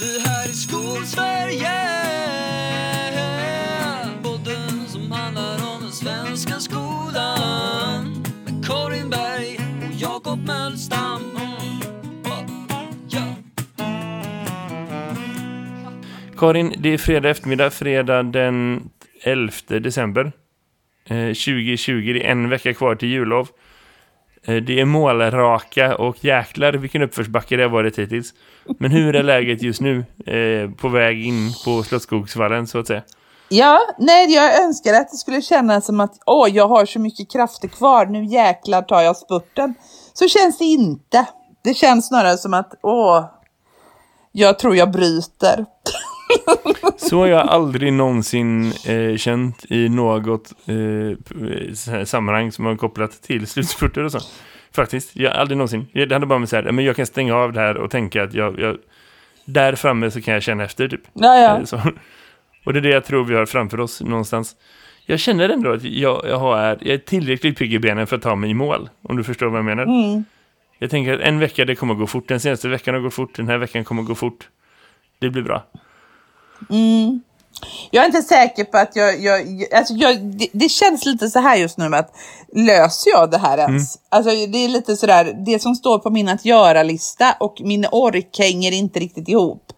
Det här är Skolsverige Podden som handlar om den svenska skolan Med Karin Berg och Jakob Mölstam. Karin, det är fredag eftermiddag, fredag den 11 december eh, 2020. Det är en vecka kvar till jullov. Eh, det är målraka och jäklar vilken uppförsbacke det har varit hittills. Men hur är läget just nu eh, på väg in på Slottsskogsvallen så att säga? Ja, nej, jag önskar att det skulle kännas som att åh, jag har så mycket krafter kvar, nu jäklar tar jag spurten. Så känns det inte. Det känns snarare som att åh, jag tror jag bryter. Så har jag aldrig någonsin eh, känt i något eh, sammanhang som har kopplat till slutspurter och så. Faktiskt, jag aldrig någonsin. Det hade bara med så här, men jag kan stänga av det här och tänka att jag, jag där framme så kan jag känna efter typ. Ja, ja. Eh. Och det är det jag tror vi har framför oss någonstans. Jag känner ändå att jag, jag, har, jag är tillräckligt pigg i benen för att ta mig i mål. Om du förstår vad jag menar. Mm. Jag tänker att en vecka det kommer att gå fort. Den senaste veckan har gått fort. Den här veckan kommer att gå fort. Det blir bra. Mm. Jag är inte säker på att jag, jag, alltså jag det, det känns lite så här just nu att löser jag det här ens? Alltså det är lite sådär, det som står på min att göra-lista och min ork hänger inte riktigt ihop.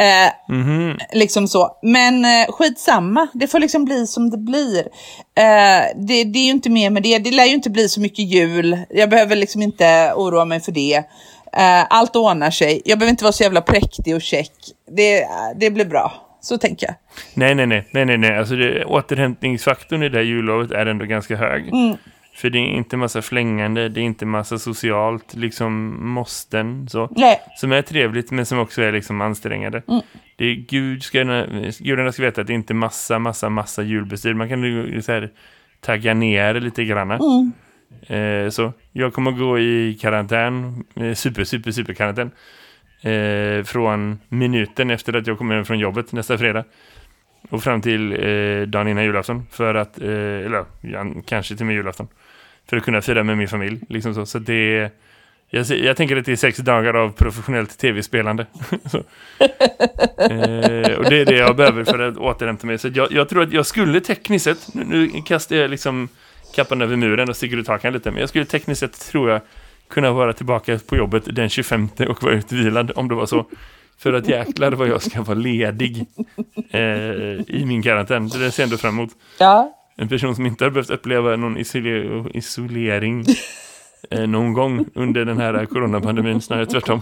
Eh, Mhm. Liksom så. Men eh, skitsamma, det får liksom bli som det blir. Eh, det, det är ju inte mer med det, det lär ju inte bli så mycket jul. Jag behöver liksom inte oroa mig för det. Eh, allt ordnar sig, jag behöver inte vara så jävla präktig och check. Det, det blir bra, så tänker jag. Nej, nej, nej, nej, nej, nej. Alltså det, återhämtningsfaktorn i det här jullovet är ändå ganska hög. Mm. För det är inte massa flängande, det är inte massa socialt, liksom måsten så. Nej. Som är trevligt men som också är liksom ansträngande. Mm. Det är Gud ska, gudarna ska veta att det inte är massa, massa, massa julbestyr. Man kan ju så här tagga ner lite grann. Mm. Eh, så jag kommer gå i karantän, eh, super, super, super karantän. Eh, från minuten efter att jag kommer hem från jobbet nästa fredag. Och fram till eh, dagen innan julafton. För att, eh, eller ja, kanske till och med julafton. För att kunna fira med min familj. Liksom så. så det jag, jag tänker att det är sex dagar av professionellt tv-spelande. Eh, och det är det jag behöver för att återhämta mig. Så jag, jag tror att jag skulle tekniskt sett, nu, nu kastar jag liksom kappan över muren och sticker ut hakan lite. Men jag skulle tekniskt sett, tror jag, kunna vara tillbaka på jobbet den 25 och vara utvilad om det var så. För att jäklar vad jag ska vara ledig eh, i min karantän. Det ser jag ändå fram emot. Ja. En person som inte har behövt uppleva någon isoler isolering eh, någon gång under den här coronapandemin, snarare tvärtom.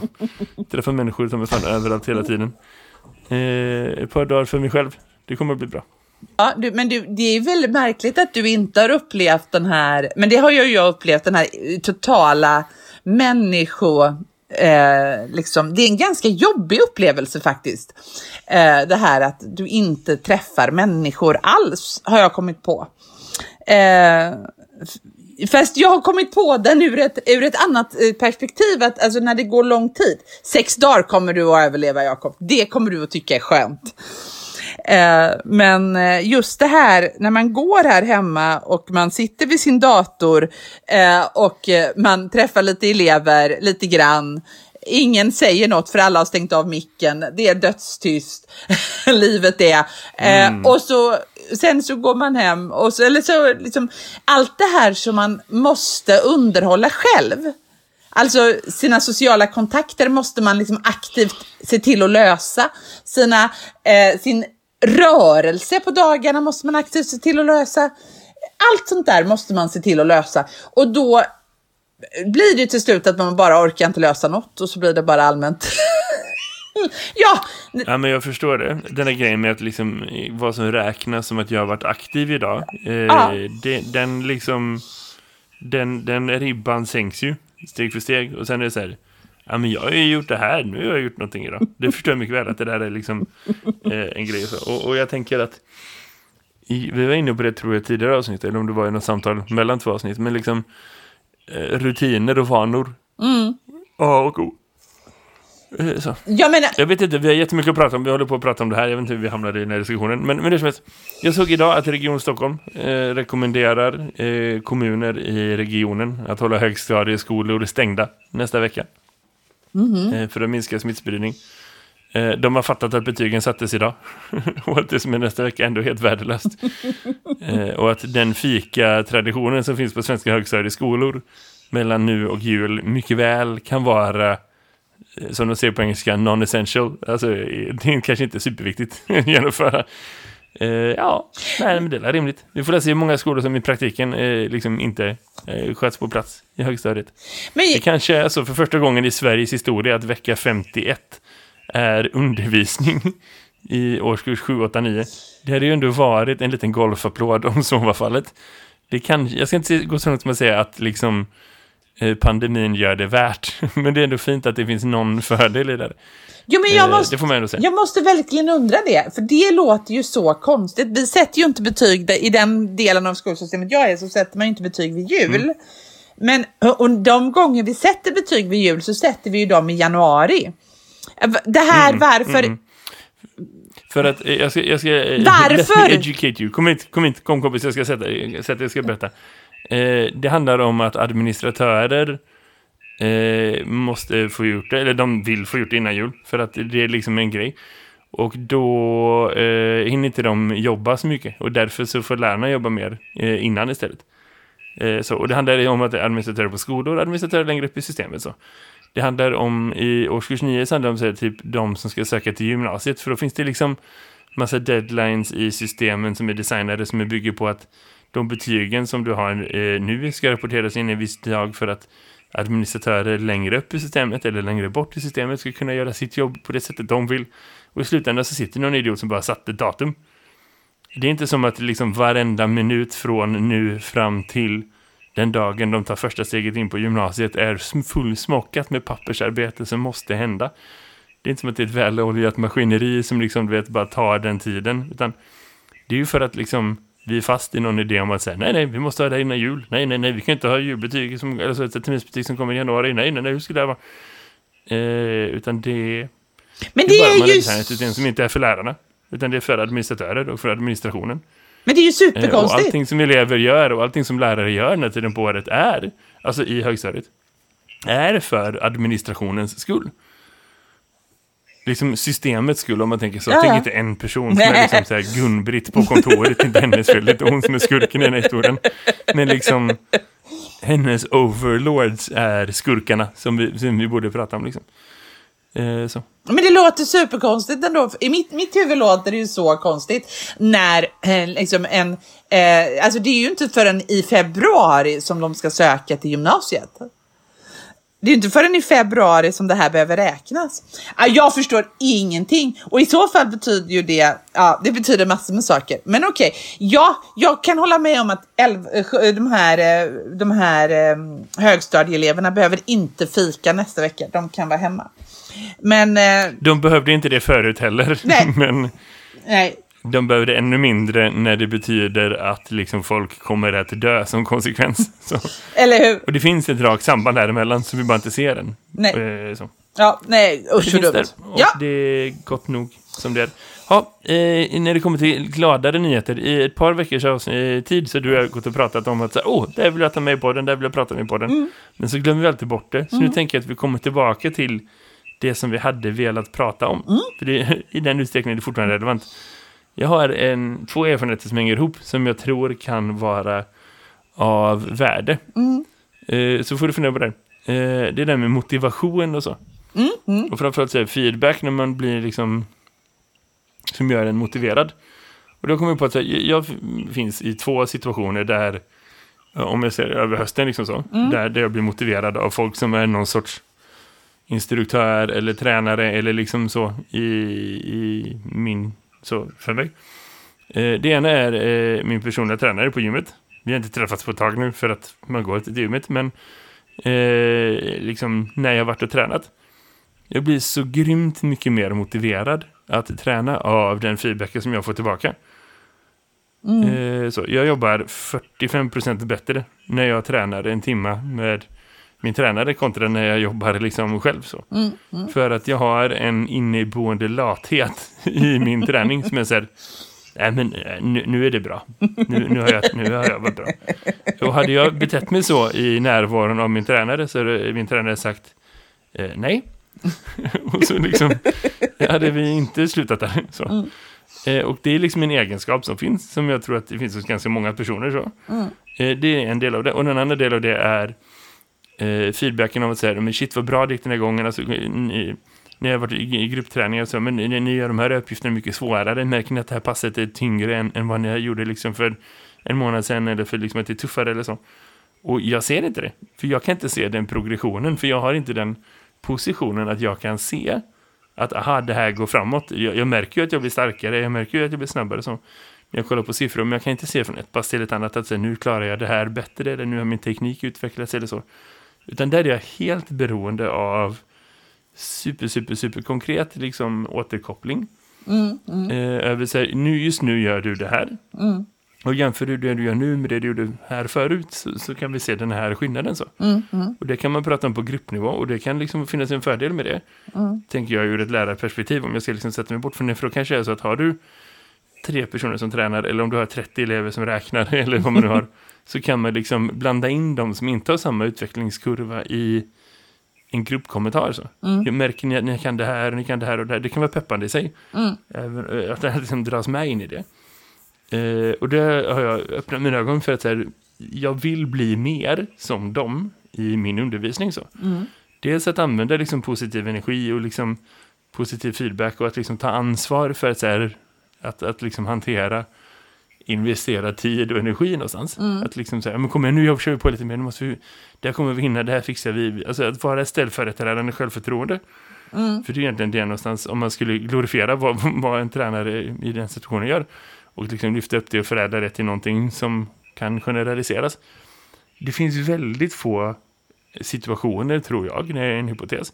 Träffa människor som är fan överallt hela tiden. Eh, ett par dagar för mig själv. Det kommer att bli bra. Ja, du, men du, det är väldigt märkligt att du inte har upplevt den här, men det har ju jag upplevt, den här eh, totala människo... Eh, liksom, det är en ganska jobbig upplevelse faktiskt. Eh, det här att du inte träffar människor alls, har jag kommit på. Eh, fast jag har kommit på den ur ett, ur ett annat eh, perspektiv, att alltså när det går lång tid. Sex dagar kommer du att överleva, Jakob. Det kommer du att tycka är skönt. Eh, men eh, just det här när man går här hemma och man sitter vid sin dator eh, och man träffar lite elever lite grann. Ingen säger något för alla har stängt av micken. Det är dödstyst. Livet är. Eh, och så sen så går man hem och så, eller så liksom allt det här som man måste underhålla själv. Alltså sina sociala kontakter måste man liksom aktivt se till att lösa. Sina, eh, sin rörelse på dagarna måste man aktivt se till att lösa. Allt sånt där måste man se till att lösa. Och då blir det till slut att man bara orkar inte lösa något och så blir det bara allmänt. ja, Ja, men jag förstår det. Den här grejen med att liksom, eh, vad som räknas som att jag har varit aktiv idag. Eh, Ja. det, den liksom, den, den ribban sänks ju steg för steg. Och sen är det så här, ja men jag har ju gjort det här, nu har jag gjort någonting idag. Det förstår jag mycket väl att det där är liksom eh, en grej. Så. Och, och jag tänker att, i, vi var inne på det tror jag tidigare avsnitt, eller om det var i något samtal mellan två avsnitt, men liksom eh, rutiner och vanor. A och O. Eh, Så. jag menar, Jag vet inte, vi har jättemycket att prata om. Vi håller på att prata om det här. Jag vet inte hur vi hamnade i den här diskussionen. Men, men det som helst. Jag såg idag att Region Stockholm eh, rekommenderar eh, kommuner i regionen att hålla högstadieskolor stängda nästa vecka. Eh, för att minska smittspridning. Eh, de har fattat att betygen sattes idag. och att det som är nästa vecka ändå är helt värdelöst. Eh, och att den fika-traditionen som finns på svenska högstadieskolor mellan nu och jul mycket väl kan vara som de säger på engelska, non-essential. Alltså, det är kanske inte superviktigt att genomföra. Eh, ja, nej, men det är rimligt. Vi får se hur många skolor som i praktiken eh, liksom inte eh, sköts på plats i högstadiet. Men, Det kanske är så för första gången i Sveriges historia att vecka 51 är undervisning i årskurs 7, 8, 9. Det hade ju ändå varit en liten golfapplåd om så var fallet. Det kan, jag ska inte gå så långt som att säga att liksom pandemin gör det värt. Men det är ändå fint att det finns någon fördel i det. Jo, men jag, Eh, måste, det får man ändå säga. jag måste verkligen undra det, för det låter ju så konstigt. Vi sätter ju inte betyg, där- i den delen av skolsystemet jag är så sätter man ju inte betyg vid jul. Mm. Men och de gånger vi sätter betyg vid jul så sätter vi ju dem i januari. Det här Mm, varför... För att eh, jag ska, jag ska Varför? educate you. Kom hit, kom hit, kom kompis, jag ska sätta, sätta jag ska berätta. Eh, det handlar om att administratörer eh, måste få gjort det, eller de vill få gjort det innan jul, för att det är liksom en grej. Och då eh, hinner inte de jobba så mycket, och därför så får lärarna jobba mer eh, innan istället. Eh, så, och det handlar om att det är administratörer på skolor, administratörer längre upp i systemet. Så. Det handlar om, i årskurs 9 så handlar det om så här, typ de som ska söka till gymnasiet, för då finns det liksom massa deadlines i systemen som är designade som är bygger på att de betygen som du har eh, nu ska rapporteras in en viss dag för att administratörer längre upp i systemet eller längre bort i systemet ska kunna göra sitt jobb på det sättet de vill. Och i slutändan så sitter någon idiot som bara satte datum. Det är inte som att liksom varenda minut från nu fram till den dagen de tar första steget in på gymnasiet är fullsmockat med pappersarbete som måste hända. Det är inte som att det är ett väloljat maskineri som liksom, du vet, bara tar den tiden. Utan det är ju för att liksom vi är fast i någon idé om att säga nej, nej, vi måste ha det innan jul. Nej, nej, nej, vi kan inte ha julbetyg, som, eller så ett terminsbetyg som kommer i januari. Nej, nej, nej, hur ska det vara? Eh, utan det, Men det det är är ju, designar ett system som inte är för lärarna. Utan det är för administratörer och för administrationen. men det är ju Eh, och superkonstigt. allting som elever gör och allting som lärare gör den här tiden på året är, alltså i högstadiet, är för administrationens skull. Liksom systemets skull om man tänker så. Ja, Tänk inte en person som är liksom så här Gun-Britt på kontoret, inte hennes fel, det inte hon som är skurken i den här historien. Men liksom hennes overlords är skurkarna som vi, som vi borde prata om liksom. Eh, så. Men det låter superkonstigt ändå. I mitt, mitt huvud låter det ju så konstigt när eh, liksom en... Eh, alltså det är ju inte förrän i februari som de ska söka till gymnasiet. Det är ju inte förrän i februari som det här behöver räknas. Ah, Jag förstår ingenting och i så fall betyder ju det, ja, det betyder massor med saker. Men okej, ja, jag kan hålla med om att elv, eh, sj- de här, eh, de här eh, högstadieeleverna behöver inte fika nästa vecka. De kan vara hemma. Men eh, De behövde inte det förut heller. Nej. Men nej, de behöver det ännu mindre när det betyder att liksom folk kommer att dö som konsekvens. Så. eller hur? Och det finns ett rakt samband däremellan som vi bara inte ser än. Nej. Eh, så. Ja, nej, usch där. dumt. Ja, det är gott nog som det är. Ja, eh, när det kommer till gladare nyheter. I ett par veckors eh, tid så har du jag gått och pratat om att så åh, där vill jag ta med på den, där vill jag prata med på den. Mm. Men så glömmer vi alltid bort det. Så nu tänker jag att vi kommer tillbaka till det som vi hade velat prata om. Mm. För det, i den utsträckningen är det fortfarande relevant. Jag har en, två erfarenheter som hänger ihop som jag tror kan vara av värde. Mm. Eh, så får du fundera på det. Eh, det är det med motivation och så. Mm, Och framförallt så här, feedback när man blir liksom som gör en motiverad. Och då kommer jag på att här, jag finns i två situationer där om jag ser över hösten liksom så, där, där jag blir motiverad av folk som är någon sorts instruktör eller tränare eller liksom så i, i min så för mig. Eh, det ena är eh, min personliga tränare på gymmet. Vi har inte träffats på ett tag nu för att man går till gymmet men eh, liksom när jag varit och tränat jag blir så grymt mycket mer motiverad att träna av den feedbacken som jag får tillbaka. Eh, så jag jobbar 45% bättre när jag tränar en timma med min tränare kontra när jag jobbar liksom själv. Så. För att jag har en inneboende lathet i min träning som är så här, nej men eh, nu, nu är det bra. Nu, nu, har jag, nu har jag varit bra. Och hade jag betett mig så i närvaron av min tränare så hade min tränare sagt eh, nej. och så liksom hade vi inte slutat där. Så. Eh, och det är liksom en egenskap som finns, som jag tror att det finns hos ganska många personer. Så. Eh, det är en del av det. Och den andra del av det är eh, feedbacken av att säga, men shit vad bra det gick den här gången. Alltså, ni, ni har varit i, i gruppträningar, så, men ni, ni gör de här uppgifterna mycket svårare. Märker ni att det här passet är tyngre än, än vad ni gjorde liksom för en månad sedan eller för liksom att det är tuffare eller så. Och jag ser inte det. För jag kan inte se den progressionen. För jag har inte den positionen att jag kan se att aha, det här går framåt. Jag, jag märker ju att jag blir starkare. Jag märker ju att jag blir snabbare. Så. När jag kollar på siffror. Men jag kan inte se från ett pass till ett annat att säga, nu klarar jag det här bättre. Eller nu har min teknik utvecklats eller så. Utan där är jag helt beroende av super, super, super konkret liksom, återkoppling. Eh, över så här, nu, just nu gör du det här. Och jämför du det du gör nu med det du gjorde här förut så, så kan vi se den här skillnaden. så. Och det kan man prata om på gruppnivå och det kan liksom finnas en fördel med det. Tänker jag ur ett lärarperspektiv om jag ska liksom sätta mig bort från det. För då kanske är så att har du tre personer som tränar eller om du har 30 elever som räknar eller vad man nu har så kan man liksom blanda in dem som inte har samma utvecklingskurva i en gruppkommentar. Så. Jag märker ni att ni kan det här, ni kan det här och det här. Det kan vara peppande i sig. Även, eh, att det här liksom dras med in i det. Eh, och det har jag öppnat mina ögon för att här, jag vill bli mer som dem i min undervisning. Så. Dels att använda liksom, positiv energi och liksom, positiv feedback och att liksom, ta ansvar för att, här, att, att liksom, hantera investera tid och energi någonstans. Att liksom säga, men kom igen nu jag kör vi på lite mer, nu måste vi, där kommer vi hinna, det här fixar vi. Alltså att vara ställföreträdande självförtroende. För det är egentligen det någonstans, om man skulle glorifiera vad, vad en tränare i den situationen gör och liksom lyfta upp det och förädla det till någonting som kan generaliseras. Det finns väldigt få situationer, tror jag, det är en hypotes,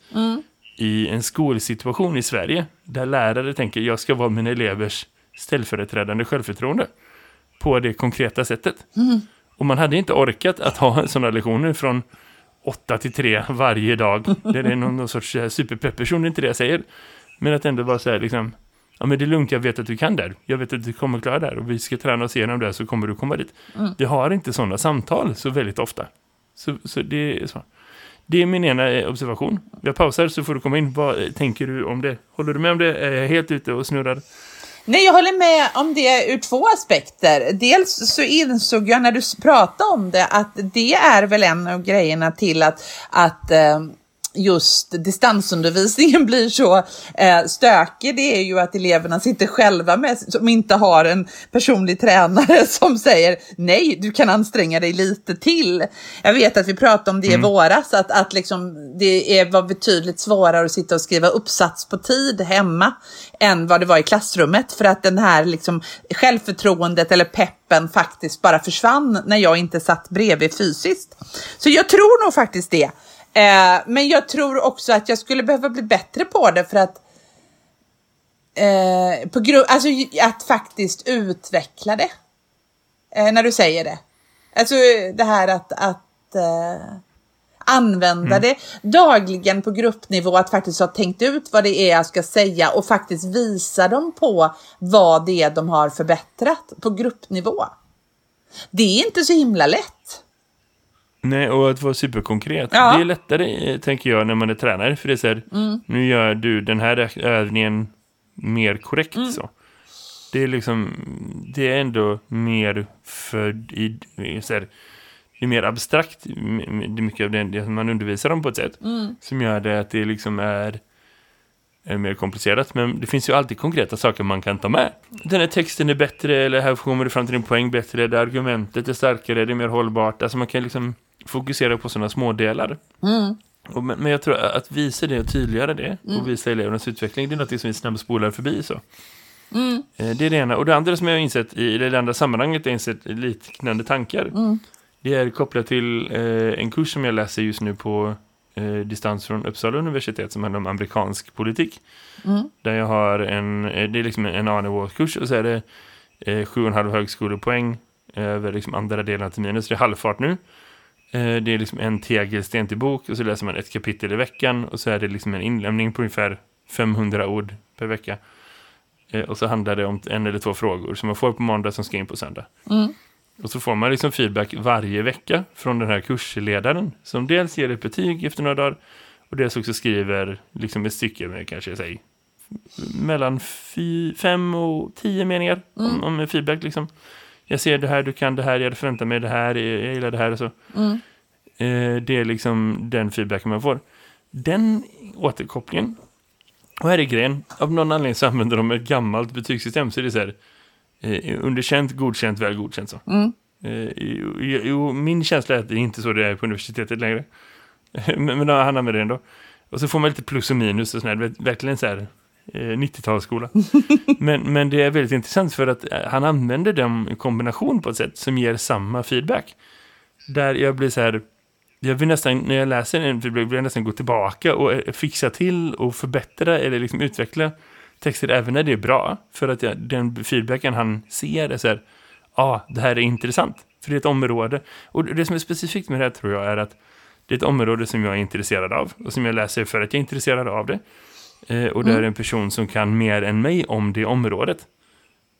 i en skolsituation i Sverige där lärare tänker jag ska vara mina elevers ställföreträdande självförtroende på det konkreta sättet. Och man hade inte orkat att ha sådana lektioner från 8 till 3 varje dag. Det är någon, någon sorts eh, superpepperson, inte det jag säger. Men att ändå vara så här liksom, ja men det är lugnt, jag vet att du kan där. Jag vet att du kommer klara där och vi ska träna oss igenom det så kommer du komma dit. Vi har inte sådana samtal så väldigt ofta. Så, så det är så. Det är min ena eh, observation. Jag pausar så får du komma in. Vad eh, tänker du om det? Håller du med om det? Är jag helt ute och snurrar? Nej, jag håller med om det ur två aspekter. Dels så insåg jag när du pratade om det att det är väl en av grejerna till att, att eh, just distansundervisningen blir så eh, stökig, det är ju att eleverna sitter själva med, som inte har en personlig tränare som säger nej, du kan anstränga dig lite till. Jag vet att vi pratade om det i våras, att, att liksom, det är, var betydligt svårare att sitta och skriva uppsats på tid hemma än vad det var i klassrummet för att den här liksom, självförtroendet eller peppen faktiskt bara försvann när jag inte satt bredvid fysiskt. Så jag tror nog faktiskt det. Eh, men jag tror också att jag skulle behöva bli bättre på det för att eh, på grund, alltså att faktiskt utveckla det. Eh, när du säger det. Alltså det här att, att eh, använda det dagligen på gruppnivå, att faktiskt ha tänkt ut vad det är jag ska säga och faktiskt visa dem på vad det är de har förbättrat på gruppnivå. Det är inte så himla lätt. Nej, och att vara superkonkret. Ja. Det är lättare, eh, tänker jag, när man är tränare. För det är så här, nu gör du den här övningen mer korrekt. så. Det är liksom, det är ändå mer för, i, så här, det är mer abstrakt, det är mycket av det, man undervisar om på ett sätt. Som gör det att det liksom är, är mer komplicerat. Men det finns ju alltid konkreta saker man kan ta med. Den här texten är bättre, eller här kommer du fram till en poäng bättre, det argumentet är starkare, det är mer hållbart. Alltså man kan liksom fokusera på sådana små delar. Och, men, men jag tror att visa det och tydliggöra det och visa elevernas utveckling, det är något som vi snabbspolar förbi. så. Eh, Det är det ena. Och det andra som jag har insett i det andra sammanhanget jag har insett liknande tankar. Det är kopplat till eh, en kurs som jag läser just nu på eh, distans från Uppsala universitet som handlar om amerikansk politik. Där jag har en, eh, det är liksom en A-nivåkurs och så är det eh, sju och en halv högskolepoäng över liksom andra delen av terminen. Så det är halvfart nu. Eh, det är liksom en tegelsten till bok och så läser man ett kapitel i veckan och så är det liksom en inlämning på ungefär 500 ord per vecka. Eh, och så handlar det om en eller två frågor som man får på måndag som ska in på söndag. Och så får man liksom feedback varje vecka från den här kursledaren som dels ger ett betyg efter några dagar och dels också skriver liksom ett stycke med kanske säg mellan fem och tio meningar om, om feedback liksom. Jag ser det här, du kan det här, jag förväntar mig det här, jag, gillar det här och så. Eh, det är liksom den feedbacken man får. Den återkopplingen, och här är grejen, av någon anledning så använder de ett gammalt betygssystem så är det så här, eh, underkänt, godkänt, väl godkänt så. Eh, jo, jo, min känsla är att det är inte så det är på universitetet längre. men, men han använder det ändå. Och så får man lite plus och minus och sådär, verkligen så här eh, 90-talsskola. men, men det är väldigt intressant för att eh, han använder dem i kombination på ett sätt som ger samma feedback. Där jag blir så här, jag vill nästan, när jag läser en feedback vill jag nästan gå tillbaka och eh, fixa till och förbättra eller liksom utveckla texter även när det är bra. För att jag, den feedbacken han ser är så här, ja, ah, det här är intressant. För det är ett område. Och det som är specifikt med det här tror jag är att det är ett område som jag är intresserad av och som jag läser för att jag är intresserad av det. Eh, och det är en person som kan mer än mig om det området.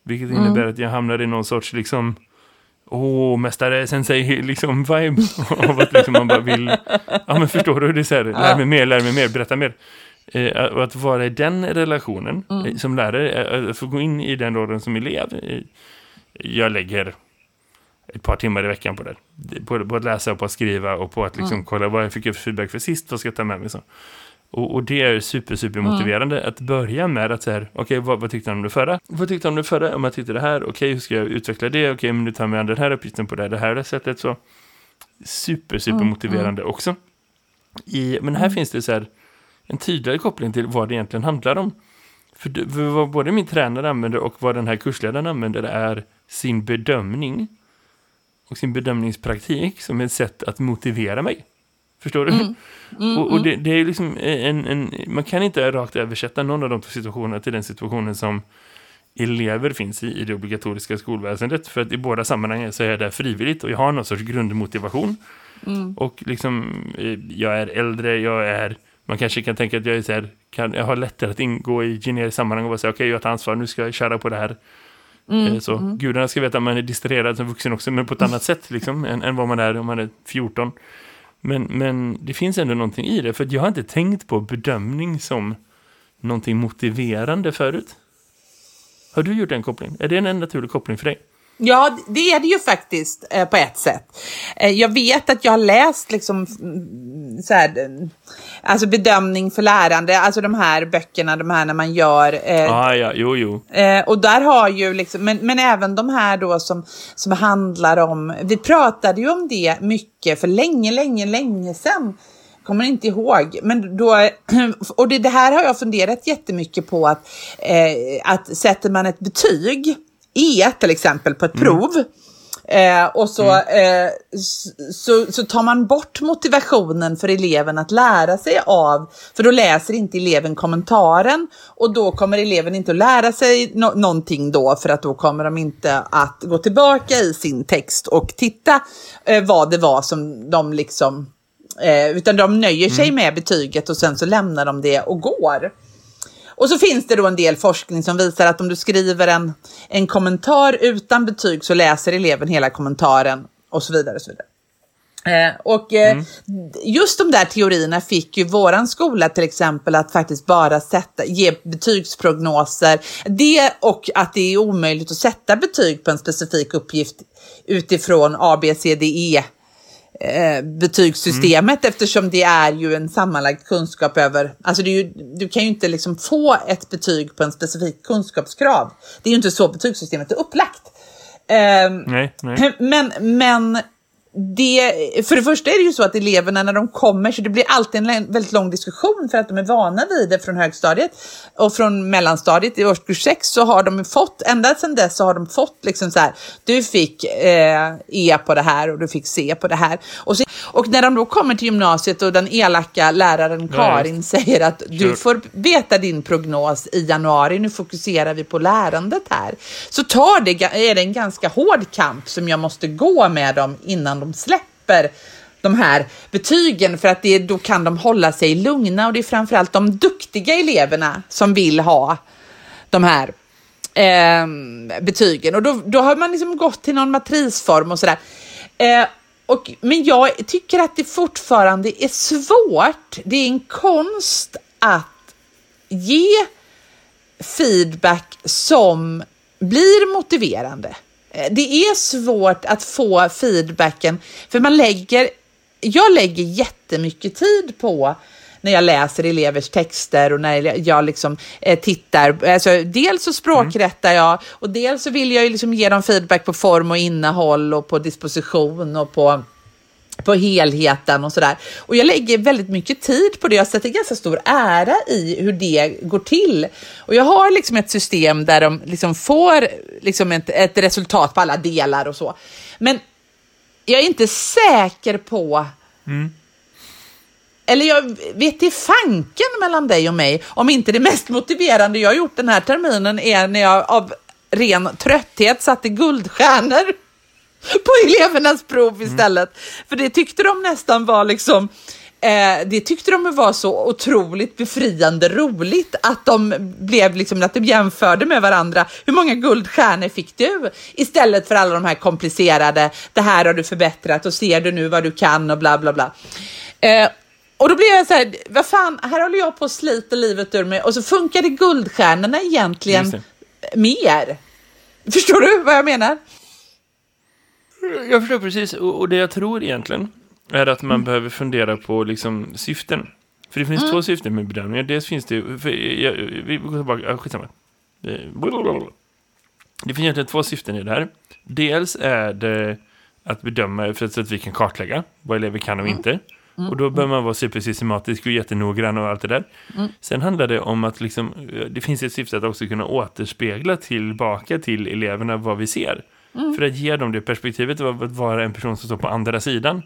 Vilket innebär att jag hamnar i någon sorts liksom Åh, mästare sensei liksom vibe av att liksom man bara vill Ja men förstår du, det är så här, lär mig mer, lär mig mer, berätta mer. Eh, Och att vara i den relationen eh, som lärare, att få gå in i den rollen som elev eh, Jag lägger ett par timmar i veckan på det. På, på att läsa och på att skriva och på att liksom kolla vad jag fick för feedback för sist, vad ska jag ta med mig så. Och, och det är super, super motiverande att börja med att säga, okej, okay, vad, vad tyckte han om det förra? Vad tyckte han om det förra? Om jag tyckte det här, okej, okay, hur ska jag utveckla det? Okej, okay, men nu tar vi an den här uppgiften på det, det här sättet. Så super, super motiverande mm. också. I, men här mm. finns det så här en tydligare koppling till vad det egentligen handlar om. För, för vad både min tränare använder och vad den här kursledaren använder är sin bedömning och sin bedömningspraktik som ett sätt att motivera mig. Förstår du? Mm. Mm, och, och det, det, är liksom en, en, man kan inte rakt översätta någon av de två situationerna till den situationen som elever finns i, i det obligatoriska skolväsendet. För att i båda sammanhangen så är jag där frivilligt och jag har någon sorts grundmotivation. Mm. Och liksom, eh, jag är äldre, jag är, man kanske kan tänka att jag är så här, kan, jag har lättare att ingå i generiskt sammanhang och säga okej, okay, jag tar ansvar, nu ska jag köra på det här. Mm, eh, så mm. gudarna ska veta att man är distraherad som vuxen också, men på ett annat sätt liksom, än, än vad man är om man är 14. Men, men det finns ändå någonting i det, för jag har inte tänkt på bedömning som någonting motiverande förut. Har du gjort den kopplingen? Är det en naturlig koppling för dig? Ja, det är det ju faktiskt eh, på ett sätt. Eh, jag vet att jag har läst liksom mm, så här, alltså bedömning för lärande, alltså de här böckerna, de här när man gör. Eh, ah, ja, jo, jo. Eh, och där har ju liksom, men, men även de här då som, som handlar om, vi pratade ju om det mycket för länge, länge, länge sedan kommer inte ihåg. Men då, och det, det här har jag funderat jättemycket på att, eh, att sätter man ett betyg E till exempel på ett mm. prov. Eh, och så, mm. eh, så, så tar man bort motivationen för eleven att lära sig av, för då läser inte eleven kommentaren och då kommer eleven inte att lära sig no någonting då för att då kommer de inte att gå tillbaka i sin text och titta eh, vad det var som de liksom, eh, utan de nöjer sig mm. med betyget och sen så lämnar de det och går. Och så finns det då en del forskning som visar att om du skriver en, en kommentar utan betyg så läser eleven hela kommentaren och så vidare. Och så vidare. Eh, och eh, mm. just de där teorierna fick ju våran skola till exempel att faktiskt bara sätta, ge betygsprognoser. Det och att det är omöjligt att sätta betyg på en specifik uppgift utifrån A, B, C, D, E eh, betygssystemet mm. eftersom det är ju en sammanlagd kunskap över, alltså ju, du kan ju inte liksom få ett betyg på en specifik kunskapskrav. Det är ju inte så betygssystemet är upplagt. Eh, nej, nej. Men, men det, för det första är det ju så att eleverna när de kommer, så det blir alltid en väldigt lång diskussion för att de är vana vid det från högstadiet. Och från mellanstadiet i årskurs 6 så har de fått, ända sedan dess så har de fått liksom så här, du fick eh, E på det här och du fick C på det här. Och, så, och när de då kommer till gymnasiet och den elaka läraren Karin ja, säger att du får veta din prognos i januari, nu fokuserar vi på lärandet här, så tar det, är det en ganska hård kamp som jag måste gå med dem innan de de släpper de här betygen för att det, då kan de hålla sig lugna och det är framförallt de duktiga eleverna som vill ha de här eh, betygen och då, då har man liksom gått till någon matrisform och sådär. Eh, och, men jag tycker att det fortfarande är svårt. Det är en konst att ge feedback som blir motiverande. Eh, Det är svårt att få feedbacken, för man lägger, jag lägger jättemycket tid på när jag läser elevers texter och när jag liksom eh, tittar. Alltså, dels så språkrättar jag och dels så vill jag ju liksom ge dem feedback på form och innehåll och på disposition och på på helheten och sådär. Och jag lägger väldigt mycket tid på det. Jag sätter ganska stor ära i hur det går till. Och jag har liksom ett system där de liksom får liksom ett, ett resultat på alla delar och så. Men jag är inte säker på eller jag vet i fanken mellan dig och mig om inte det mest motiverande jag har gjort den här terminen är när jag av ren trötthet satte guldstjärnor på elevernas prov istället. För det tyckte de nästan var liksom Eh, det tyckte de var så otroligt befriande roligt att de blev liksom att de jämförde med varandra. Hur många guldstjärnor fick du? Istället för alla de här komplicerade, det här har du förbättrat och ser du nu vad du kan och bla bla bla. Eh, och då blev jag så här, vad fan, här håller jag på att slita livet ur mig och så funkade guldstjärnorna egentligen mer. Förstår du vad jag menar? Jag förstår precis, och, och det jag tror egentligen är att man behöver fundera på liksom syften. För det finns två syften med bedömningar. Dels finns det, för jag, vi går tillbaka, ja, skitsamma. Det, finns egentligen två syften i det här. Dels är det att bedöma för att, att vi kan kartlägga vad elever kan och inte. Och då behöver man vara supersystematisk och jättenoggrann och allt det där. Sen handlar det om att liksom, det finns ett syfte att också kunna återspegla tillbaka till eleverna vad vi ser. För att ge dem det perspektivet av att vara en person som står på andra sidan.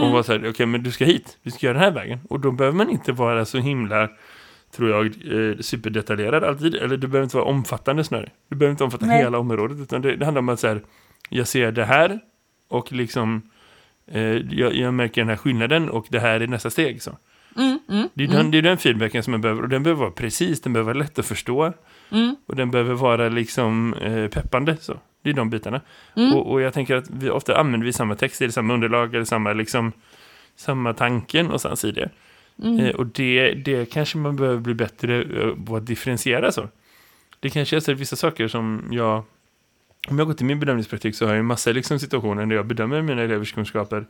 Och vara så här, okej men du ska hit, du ska göra den här vägen. Och då behöver man inte vara så himla, tror jag, eh, superdetaljerad alltid. Eller du behöver inte vara omfattande snarare. Du behöver inte omfatta Nej. hela området. Utan det, det handlar om att så här, jag ser det här och liksom eh, jag, jag märker den här skillnaden och det här är nästa steg. Så. det, är den, det är den feedbacken som man behöver och den behöver vara precis, den behöver vara lätt att förstå och den behöver vara liksom eh, peppande. Så. Det är de bitarna. Och, och jag tänker att vi ofta använder vi samma text, eller samma underlag eller samma, liksom, samma tanke någonstans i det. Eh, och det, det kanske man behöver bli bättre eh, på att differentiera så. Det kanske är så vissa saker som jag om jag går till min bedömningspraktik så har jag en massa liksom situationer där jag bedömer mina elevers kunskaper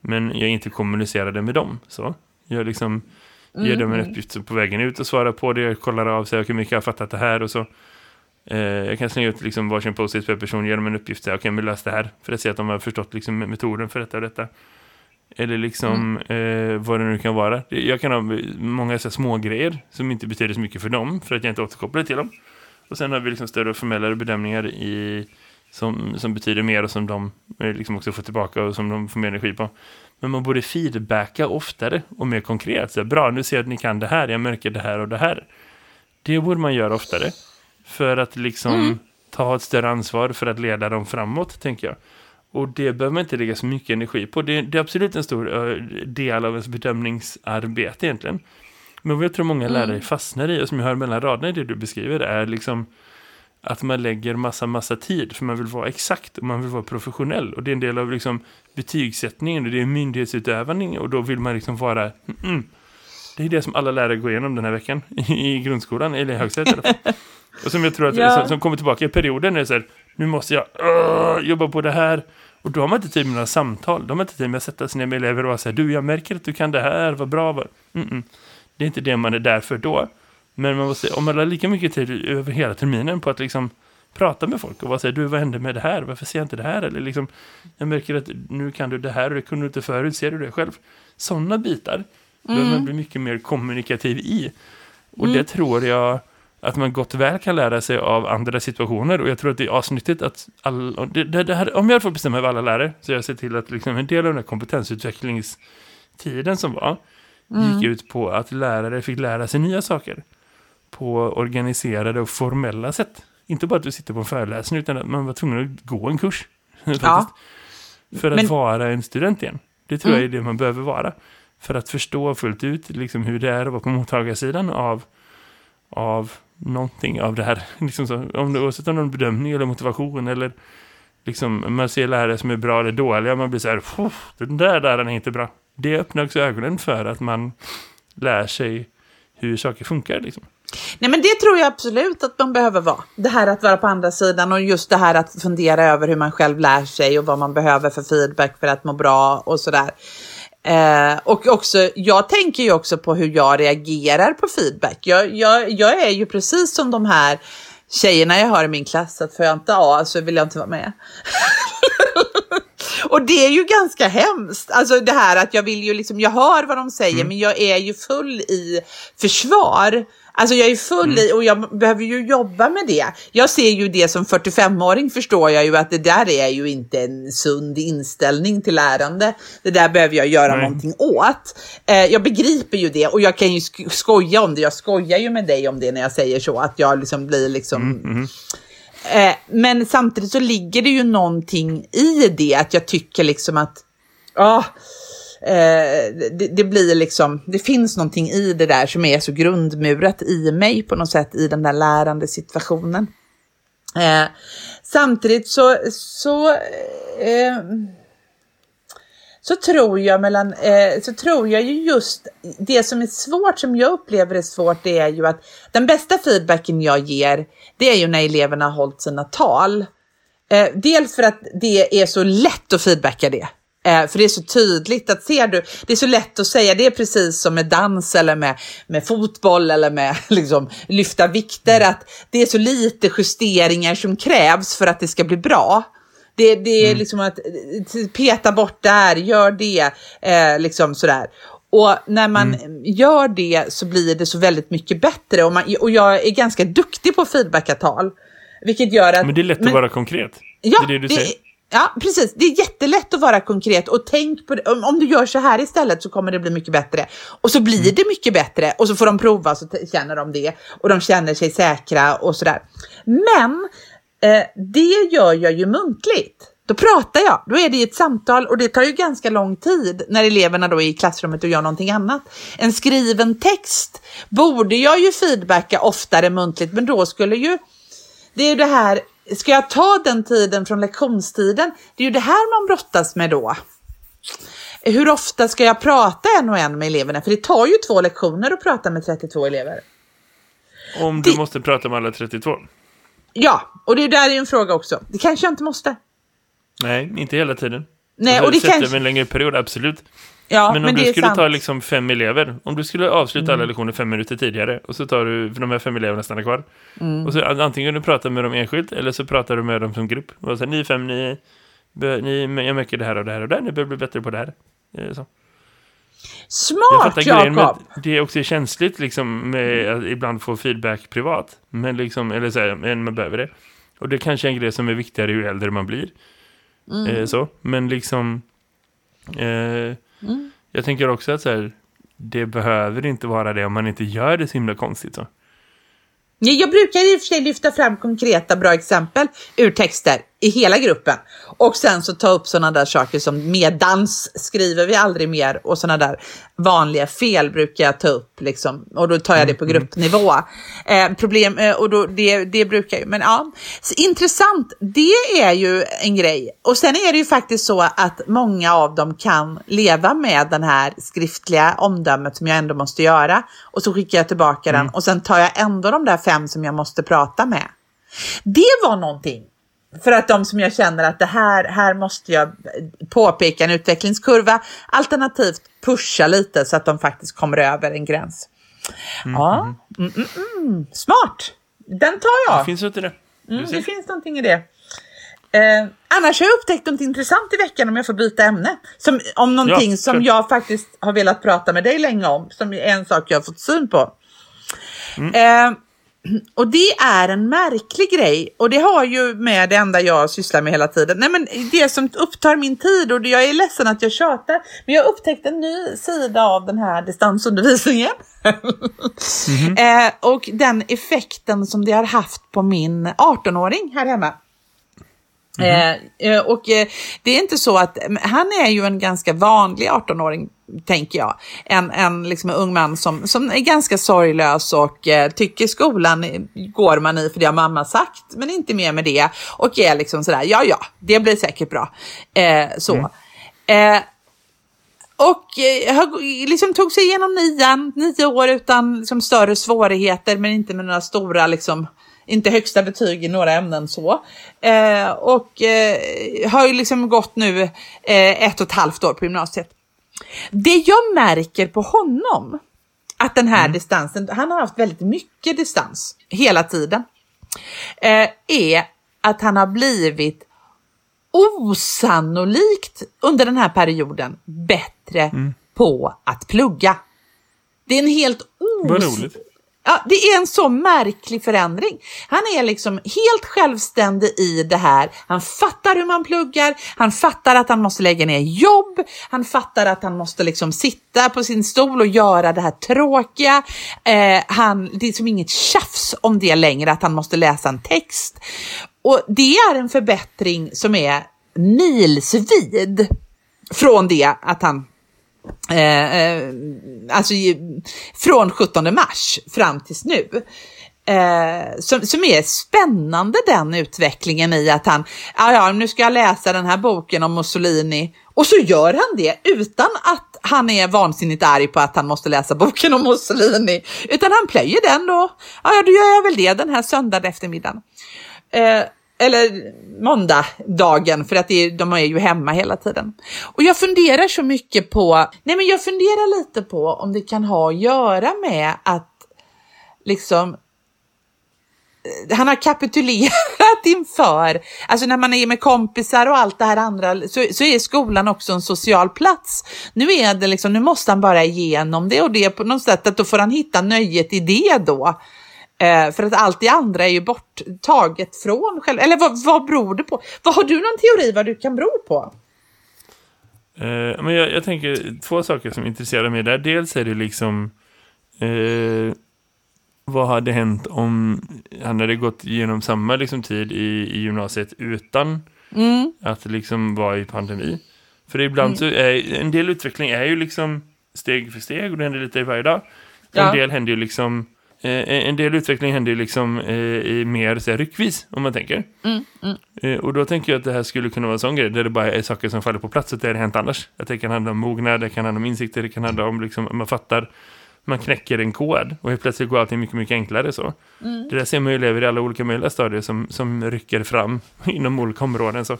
men jag inte kommunicerar det med dem. Så jag liksom ger dem en uppgift så på vägen ut och svarar på det. Kollar av sig hur mycket jag har fattat det här och så. Eh, jag kan slänga ut liksom varsin post-it per person, ge dem en uppgift. Okej, okay, men det här. För att se att de har förstått liksom metoden för detta och detta. Eller liksom eh, vad det nu kan vara. Jag kan ha många så små grejer som inte betyder så mycket för dem för att jag inte återkopplar till dem. Och sen har vi liksom större och formellare bedömningar i, som, som betyder mer och som de eh, liksom också får tillbaka och som de får mer energi på. Men man borde feedbacka oftare och mer konkret. Så Bra, nu ser jag att ni kan det här, jag märker det här och det här. Det borde man göra oftare. För att liksom ta ett större ansvar för att leda dem framåt, tänker jag. Och det behöver man inte lägga så mycket energi på. Det, det är absolut en stor eh, del av ens bedömningsarbete egentligen. Men vad jag tror många lärare fastnar i, och som jag hör mellan raderna i det du beskriver, är liksom att man lägger massa, massa tid, för man vill vara exakt och man vill vara professionell. Och det är en del av liksom betygssättningen och det är myndighetsutövning och då vill man liksom vara... Mm, mm. Det är det som alla lärare går igenom den här veckan i grundskolan, eller i högstadiet i alla fall. Och som jag tror att Ja. som, som kommer tillbaka i perioden är det så här, nu måste jag uh, jobba på det här. Och då har man inte tid med några samtal. Då har man inte tid med att sätta sig ner med elever och säga, du jag märker att du kan det här, vad bra. Vad... Mm -mm. Det är inte det man är där för då. Men man måste, om man har lika mycket tid över hela terminen på att liksom prata med folk och vad säger du, vad hände med det här? Varför ser jag inte det här? Eller liksom, jag märker att nu kan du det här och det kunde du inte förut, ser du det själv? Sådana bitar behöver man bli mycket mer kommunikativ i. Och det tror jag att man gott väl kan lära sig av andra situationer. Och jag tror att det är asnyttigt att all, det, det, det här, om jag får bestämma över alla lärare så jag ser till att liksom en del av den här kompetensutvecklingstiden som var gick ut på att lärare fick lära sig nya saker på organiserade och formella sätt. Inte bara att du sitter på en föreläsning utan att man var tvungen att gå en kurs. faktiskt. För att Men- vara en student igen. Det tror jag är det man behöver vara. För att förstå fullt ut liksom hur det är att vara på mottagarsidan av, av någonting av det här. Liksom så, om det oavsett om det är en bedömning eller motivation eller liksom, man ser lärare som är bra eller dåliga. Man blir så här, "Fuff, den där läraren är inte bra. Det öppnar också ögonen för att man lär sig hur saker funkar. Liksom. Nej men det tror jag absolut att man behöver vara. Det här att vara på andra sidan och just det här att fundera över hur man själv lär sig och vad man behöver för feedback för att må bra och sådär. Eh, och också, jag tänker ju också på hur jag reagerar på feedback. Jag, jag, jag är ju precis som de här tjejerna jag har i min klass, att får jag inte A så vill jag inte vara med. och det är ju ganska hemskt. Alltså det här att jag vill ju liksom, jag hör vad de säger mm. men jag är ju full i försvar. Alltså jag är full mm. i och jag behöver ju jobba med det. Jag ser ju det som 45-åring förstår jag ju att det där är ju inte en sund inställning till lärande. Det där behöver jag göra Nej. någonting åt. Eh, jag begriper ju det och jag kan ju skoja om det. Jag skojar ju med dig om det när jag säger så att jag liksom blir liksom mm, mm. Eh, men samtidigt så ligger det ju någonting i det att jag tycker liksom att eh, Eh, det, det, blir liksom, det finns någonting i det där som är så grundmurat i mig på något sätt i den där lärande situationen. Eh, samtidigt så, så, eh, så tror jag mellan, eh, så tror jag ju just det som är svårt, som jag upplever är svårt, det är ju att den bästa feedbacken jag ger, det är ju när eleverna har hållit sina tal. Eh, dels för att det är så lätt att feedbacka det. Eh, för det är så tydligt att ser du, det är så lätt att säga, det är precis som med dans eller med, med fotboll eller med liksom, lyfta vikter, mm. att det är så lite justeringar som krävs för att det ska bli bra. Det, det är mm. liksom att eh, peta bort där, gör det, eh, liksom sådär. Och när man mm. gör det så blir det så väldigt mycket bättre och, man, och jag är ganska duktig på feedbackavtal. Vilket gör att... Men det är lätt men, att vara konkret. Ja, det är det du säger. Ja, precis. Det är jättelätt att vara konkret och tänk på det. Om, om, du gör så här istället så kommer det bli mycket bättre. Och så blir mm. det mycket bättre och så får de prova så känner de det och de känner sig säkra och sådär. Men eh, det gör jag ju muntligt. Då pratar jag, då är det ett samtal och det tar ju ganska lång tid när eleverna då är i klassrummet och gör någonting annat. En skriven text borde jag ju feedbacka oftare muntligt, men då skulle ju det är ju det här ska jag ta den tiden från lektionstiden? Det är ju det här man brottas med då. Hur ofta ska jag prata en och en med eleverna? För det tar ju två lektioner att prata med 32 elever. Om du det... måste prata med alla 32? Ja, och det är där är en fråga också. Det kanske jag inte måste. Nej, inte hela tiden. Nej, och det kanske... en längre period, absolut. Ja, men om men du skulle sant. ta liksom fem elever, om du skulle avsluta mm. alla lektioner fem minuter tidigare och så tar du, för de här fem eleverna stannar kvar. Mm. Och så antingen du pratar med dem enskilt eller så pratar du med dem som grupp. Och så, ni fem, ni, ni, jag märker det här och det här och det här, ni behöver bli bättre på det här. Så. Smart, Jakob! Det är också känsligt liksom med att ibland få feedback privat. Men liksom, eller så här, men man behöver det. Och det kanske är en grej som är viktigare ju äldre man blir. Mm. Eh, så. Men liksom... Eh, Mm. Jag tänker också att så här, det behöver inte vara det om man inte gör det så himla konstigt. Så. Jag brukar i och för sig lyfta fram konkreta bra exempel ur texter i hela gruppen. Och sen så ta upp sådana där saker som medans skriver vi aldrig mer och sådana där vanliga fel brukar jag ta upp liksom. Och då tar jag det på mm, mm. gruppnivå. Eh, problem, eh, och då, det, det brukar ju, men ja. Så, intressant, det är ju en grej. Och sen är det ju faktiskt så att många av dem kan leva med den här skriftliga omdömet som jag ändå måste göra. Och så skickar jag tillbaka mm. den och sen tar jag ändå de där fem som jag måste prata med. Det var någonting för att de som jag känner att det här, här måste jag påpeka en utvecklingskurva, alternativt pusha lite så att de faktiskt kommer över en gräns. Mm. Ja, mm, mm, mm. smart! Den tar jag. Det finns inte det. Mm, det finns någonting i det. Eh, annars har jag upptäckt något intressant i veckan om jag får byta ämne. Som, om någonting ja, som jag faktiskt har velat prata med dig länge om. Som är en sak jag har fått syn på. Mm. Eh, och det är en märklig grej och det har ju med det enda jag sysslar med hela tiden. Nej men det som upptar min tid och jag är ledsen att jag tjatar. Men jag har upptäckt en ny sida av den här distansundervisningen. Mm -hmm. eh, och den effekten som det har haft på min 18-åring här hemma. Mm -hmm. eh, och eh, det är inte så att, han är ju en ganska vanlig 18-åring tänker jag. En, en liksom en ung man som, som är ganska sorglös och eh, tycker skolan går man i för det har mamma sagt, men inte mer med det. Och är liksom sådär, ja ja, det blir säkert bra. Eh, så. Mm. Eh, och eh, liksom tog sig igenom nian, nio år utan liksom, större svårigheter men inte med några stora, liksom, inte högsta betyg i några ämnen så. Eh, och eh, har ju liksom gått nu eh, ett och ett halvt år på gymnasiet. Det jag märker på honom, att den här distansen, han har haft väldigt mycket distans hela tiden, eh, är att han har blivit osannolikt under den här perioden bättre på att plugga. Det är en helt os... Ja, det är en så märklig förändring. Han är liksom helt självständig i det här. Han fattar hur man pluggar, han fattar att han måste lägga ner jobb, han fattar att han måste liksom sitta på sin stol och göra det här tråkiga. Eh, han, det är som inget tjafs om det längre, att han måste läsa en text. Och det är en förbättring som är milsvid från det att han Eh, eh, alltså från 17 mars fram tills nu. Eh, som, som är spännande den utvecklingen i att han, ja ja nu ska jag läsa den här boken om Mussolini och så gör han det utan att han är vansinnigt arg på att han måste läsa boken om Mussolini. Utan han plöjer den då, ja ja, då gör jag väl det den här söndag eftermiddagen. Eh, eller måndagdagen för att det är, de är ju hemma hela tiden. Och jag funderar så mycket på, nej men jag funderar lite på om det kan ha att göra med att liksom eh, han har kapitulerat inför, alltså när man är med kompisar och allt det här andra så, så är skolan också en social plats. Nu är det liksom, nu måste han bara igenom det och det på något sätt att då får han hitta nöjet i det då. Eh, för att allt det andra är ju borttaget från själv. Eller vad, vad beror det på? Vad Har du någon teori vad du kan bero på? Eh, men jag, jag tänker två saker som intresserar mig där. Dels är det liksom eh, vad hade hänt om han hade gått igenom samma liksom, tid i, i gymnasiet utan Mm. att liksom vara i pandemi. För ibland så är en del utveckling är ju liksom steg för steg och det händer lite varje dag. Ja. En del händer ju liksom en del utveckling händer ju liksom eh, i mer så här, ryckvis om man tänker. Mm, mm. Eh, och då tänker jag att det här skulle kunna vara en sån grej där det bara är saker som faller på plats och det har hänt annars. Att det kan handla om mognad, det kan handla om insikter, det kan handla om liksom, man fattar man knäcker en kod och helt plötsligt går allting mycket, mycket enklare så. Mm. Det där ser man ju elever i alla olika möjliga stadier som, som rycker fram inom olika områden så.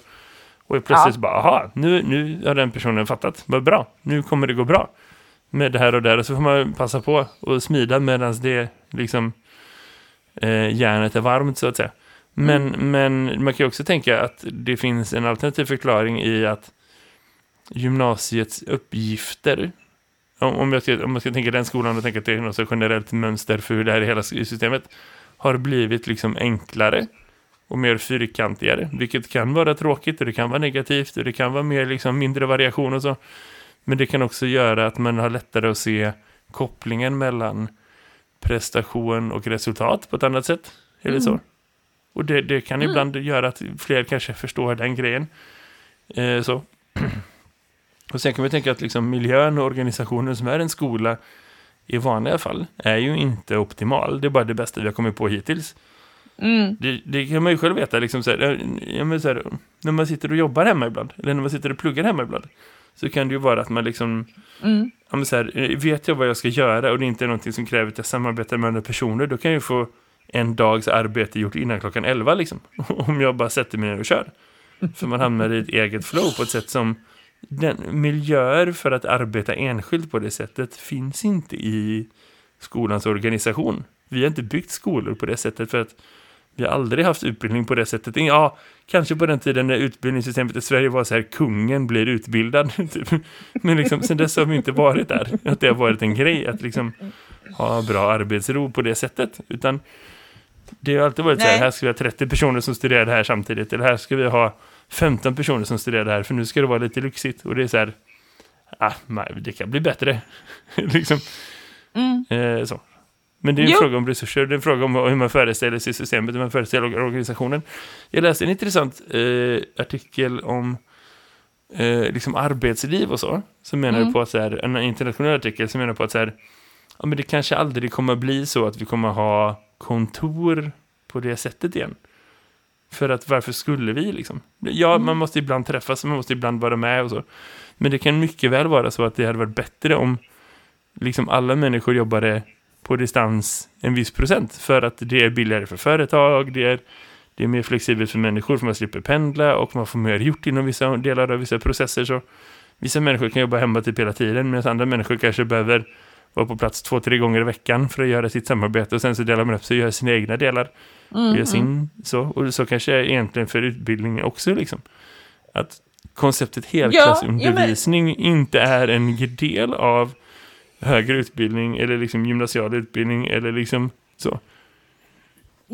Och helt plötsligt Ja. bara, aha, nu, nu har den personen fattat, vad bra, nu kommer det gå bra med det här och där och så får man passa på och smida medan det liksom eh, järnet är varmt så att säga. Men, men man kan ju också tänka att det finns en alternativ förklaring i att gymnasiets uppgifter om, om, jag ska, om jag ska tänka den skolan och tänka att det är något generellt mönster för hur det här är i hela systemet har blivit liksom enklare och mer fyrkantigare, vilket kan vara tråkigt och det kan vara negativt och det kan vara mer liksom mindre variation och så. Men det kan också göra att man har lättare att se kopplingen mellan prestation och resultat på ett annat sätt. Eller så. Och det, det kan ibland göra att fler kanske förstår den grejen. Eh, så. Och sen kan vi tänka att liksom miljön och organisationen som är en skola i vanliga fall är ju inte optimal. Det är bara det bästa vi har kommit på hittills. Mm. Det, det kan man ju själv veta. Liksom så här, ja, så här, när man sitter och jobbar hemma ibland, eller när man sitter och pluggar hemma ibland, så kan det ju vara att man liksom, Mm. ja, men så här, eh, vet jag vad jag ska göra och det inte är någonting som kräver att jag samarbetar med andra personer, då kan jag ju få en dags arbete gjort innan klockan 11 liksom. Om jag bara sätter mig ner och kör. För man hamnar i ett eget flow på ett sätt som den, miljöer för att arbeta enskilt på det sättet finns inte i skolans organisation. Vi har inte byggt skolor på det sättet för att vi har aldrig haft utbildning på det sättet. Ja, kanske på den tiden när utbildningssystemet i Sverige var så här, kungen blir utbildad. Typ. Men liksom, sen dess har vi inte varit där. Att det har varit en grej att liksom ha bra arbetsro på det sättet. Utan det har alltid varit så här, Nej. här ska vi ha 30 personer som studerar det här samtidigt. Eller här ska vi ha 15 personer som studerar det här, för nu ska det vara lite lyxigt. Och det är så här, ah, nej, det kan bli bättre. liksom, Mm. eh, så. Men det är en Jo. fråga om resurser, det är en fråga om hur man föreställer sig systemet, hur man föreställer organisationen. Jag läste en intressant eh, artikel om eh, liksom arbetsliv och så, som menar Mm. på att så här, en internationell artikel som menar på att så här, ja, men det kanske aldrig kommer bli så att vi kommer ha kontor på det sättet igen. För att varför skulle vi liksom? Ja, man måste ibland träffas, man måste ibland vara med och så. Men det kan mycket väl vara så att det hade varit bättre om liksom alla människor jobbade på distans en viss procent. För att det är billigare för företag, det är, det är mer flexibelt för människor för man slipper pendla och man får mer gjort inom vissa delar av vissa processer. Så vissa människor kan jobba hemma typ hela tiden medan andra människor kanske behöver vara på plats två, tre gånger i veckan för att göra sitt samarbete och sen så delar man upp sig och gör sina egna delar. och gör sin, så. Och så kanske är egentligen för utbildning också liksom. Att konceptet helklassundervisning ja, men... inte är en del av högre utbildning eller liksom gymnasial utbildning eller liksom så.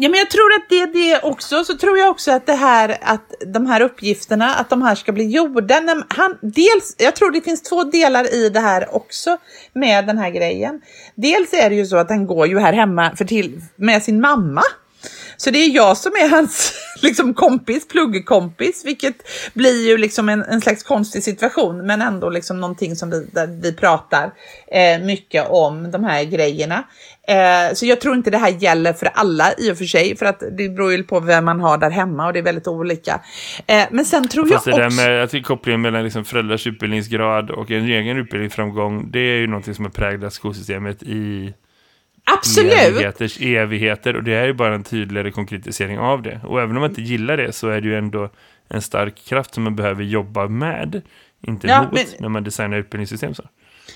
Ja, men jag tror att det är det också. Så tror jag också att det här, att de här uppgifterna, att de här ska bli gjorda. Han, dels, jag tror det finns två delar i det här också med den här grejen. Dels är det ju så att han går ju här hemma för till, med sin mamma. Så det är jag som är hans liksom, kompis, pluggkompis, vilket blir ju liksom en, en slags konstig situation, men ändå liksom någonting som vi, där vi pratar eh, mycket om de här grejerna. Eh, så jag tror inte det här gäller för alla i och för sig, för att det beror ju på vem man har där hemma och det är väldigt olika. Eh, men sen tror Fast jag också... med att kopplingen mellan liksom föräldrars utbildningsgrad och en egen utbildningsframgång, det är ju någonting som har präglat skolsystemet i Absolut. evigheters evigheter och det är ju bara en tydligare konkretisering av det. Och även om man inte gillar det så är det ju ändå en stark kraft som man behöver jobba med, inte Ja, mot, men- när man designar utbildningssystem. Så.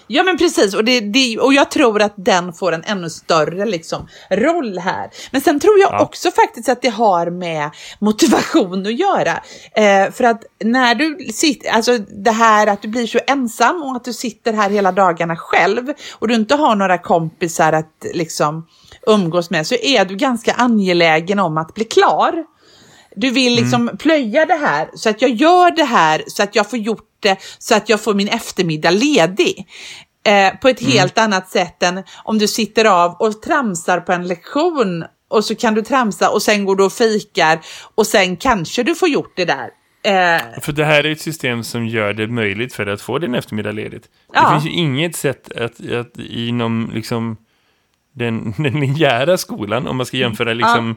Ja men precis och, det, det, och jag tror att den får en ännu större liksom, roll här. Men sen tror jag Ja. också faktiskt att det har med motivation att göra. Eh, för att när du sitter, alltså det här att du blir så ensam och att du sitter här hela dagarna själv och du inte har några kompisar att liksom umgås med så är du ganska angelägen om att bli klar. Du vill liksom plöja det här så att jag gör det här så att jag får gjort det så att jag får min eftermiddag ledig. Eh, på ett helt annat sätt än om du sitter av och tramsar på en lektion och så kan du tramsa och sen går du och fikar och sen kanske du får gjort det där. Eh, För det här är ett system som gör det möjligt för dig att få din eftermiddag ledigt. Det Ja. finns ju inget sätt att, att inom liksom den, den linjära skolan, om man ska jämföra liksom, eh,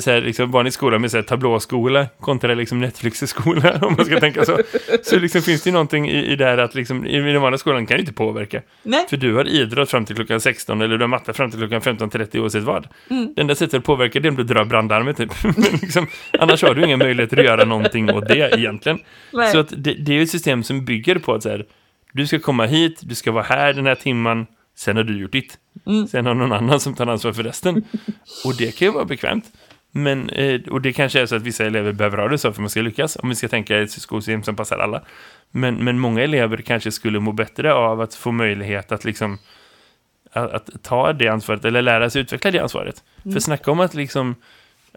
så här, liksom vanlig skola med så här, tablåskola kontra liksom Netflix-skola, om man ska tänka så. Så liksom finns det ju någonting i, i det här att liksom, i den vanliga skolan kan du inte påverka. nej. För du har idrott fram till klockan 16 eller du har matte fram till klockan 15.30 oavsett vad. Mm. Det enda sättet att påverka det är om du drar brandarmet typ. Men liksom, annars har du ingen möjlighet att göra någonting åt det egentligen. Nej. Så att det, det är ett system som bygger på att så här, du ska komma hit, du ska vara här den här timman, sen har du gjort ditt. Mm. Sen har någon annan som tar ansvar för resten. Och det kan ju vara bekvämt. Men, eh, och det kanske är så att vissa elever behöver ha det så för att man ska lyckas, om vi ska tänka ett skolsystem som passar alla. Men, men många elever kanske skulle må bättre av att få möjlighet att liksom att, att ta det ansvaret eller lära sig utveckla det ansvaret. För snacka om att liksom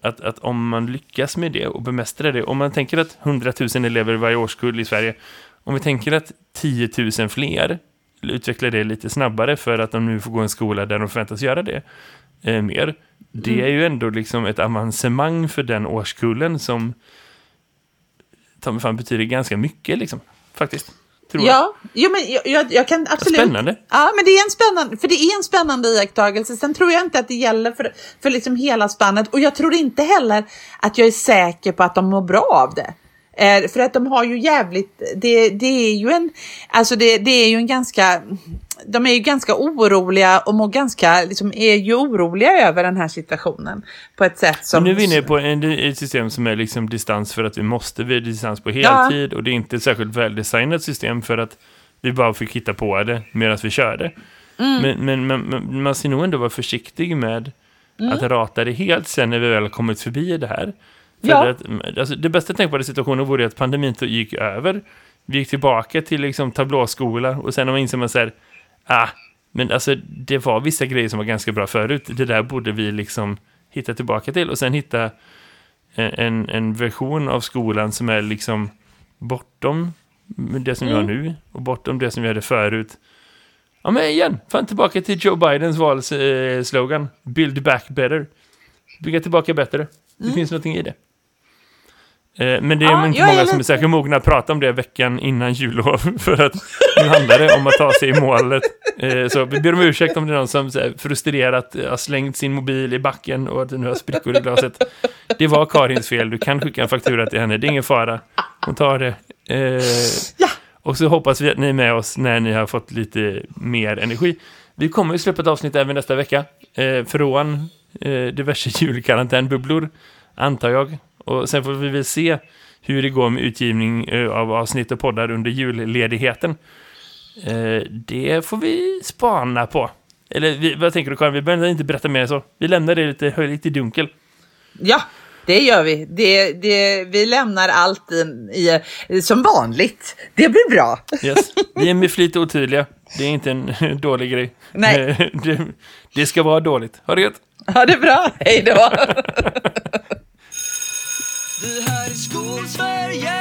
att, att om man lyckas med det och bemästra det, om man tänker att 100 000 elever varje årskull i Sverige, om vi tänker att 10 000 fler utvecklar det lite snabbare för att de nu får gå en skola där de förväntas göra det eh, mer. Det är ju ändå liksom ett avancemang för den årskullen som ta mig fan betyder ganska mycket liksom, faktiskt. Tror jag. Ja, jo, men jag, jag, jag kan absolut... Spännande. Ja, men det är en spännande, för det är en spännande iakttagelse. Sen tror jag inte att det gäller för, för liksom hela spannet och jag tror inte heller att jag är säker på att de mår bra av det. Eh, för att de har ju jävligt, det, det är ju en, alltså det, det är ju en ganska, de är ju ganska oroliga och mår ganska, liksom är ju oroliga över den här situationen på ett sätt som... Men nu är vi inne på en, ett system som är liksom distans för att vi måste, vi är distans på heltid och det är inte ett särskilt väldesignat system för att vi bara fick hitta på det medan vi körde. Mm. Men, men, men, men man ska nog ändå vara försiktig med Mm. att rata det helt sen när vi väl kommit förbi det här. För Ja. att, alltså, det bästa tänkbara situationen vore att pandemin gick över. Vi gick tillbaka till liksom tablåskola och sen inser man så här, ah, men alltså det var vissa grejer som var ganska bra förut. Det där borde vi liksom hitta tillbaka till och sen hitta en, en, en version av skolan som är liksom bortom det som vi har nu och bortom det som vi hade förut. Ja men igen, fan tillbaka till Joe Bidens valslogan. Build back better. Bygga tillbaka bättre. Det finns någonting i det. Eh, Men det är Ja, inte jag är många som är särskilt mogna att prata om det veckan innan jullov. För att nu handlar det om att ta sig i målet. Eh, Så vi ber om ursäkt om det är någon som frustrerat har slängt sin mobil i backen och att nu har sprickor i glaset. Det var Karins fel, du kan skicka en faktura till henne, det är ingen fara. Hon tar det. Eh. Och så hoppas vi att ni är med oss när ni har fått lite mer energi. Vi kommer ju släppa ett avsnitt även nästa vecka. Eh, från eh, diverse julkarantänbubblor, antar jag. Och sen får vi väl se hur det går med utgivning eh, av avsnitt och poddar under julledigheten. Eh, det får vi spana på. Eller vi, vad tänker du Karin? Vi behöver inte berätta mer så. Vi lämnar det lite höjligt i dunkel. Ja, det gör vi. Det, det, vi lämnar allt i, i, som vanligt. Det blir bra. Yes. Vi är med flit otydliga. Det är inte en dålig grej. Nej. Eh, Det, det ska vara dåligt. Ha det gött! Ha det bra. Hej då. Vi här i Skolsverige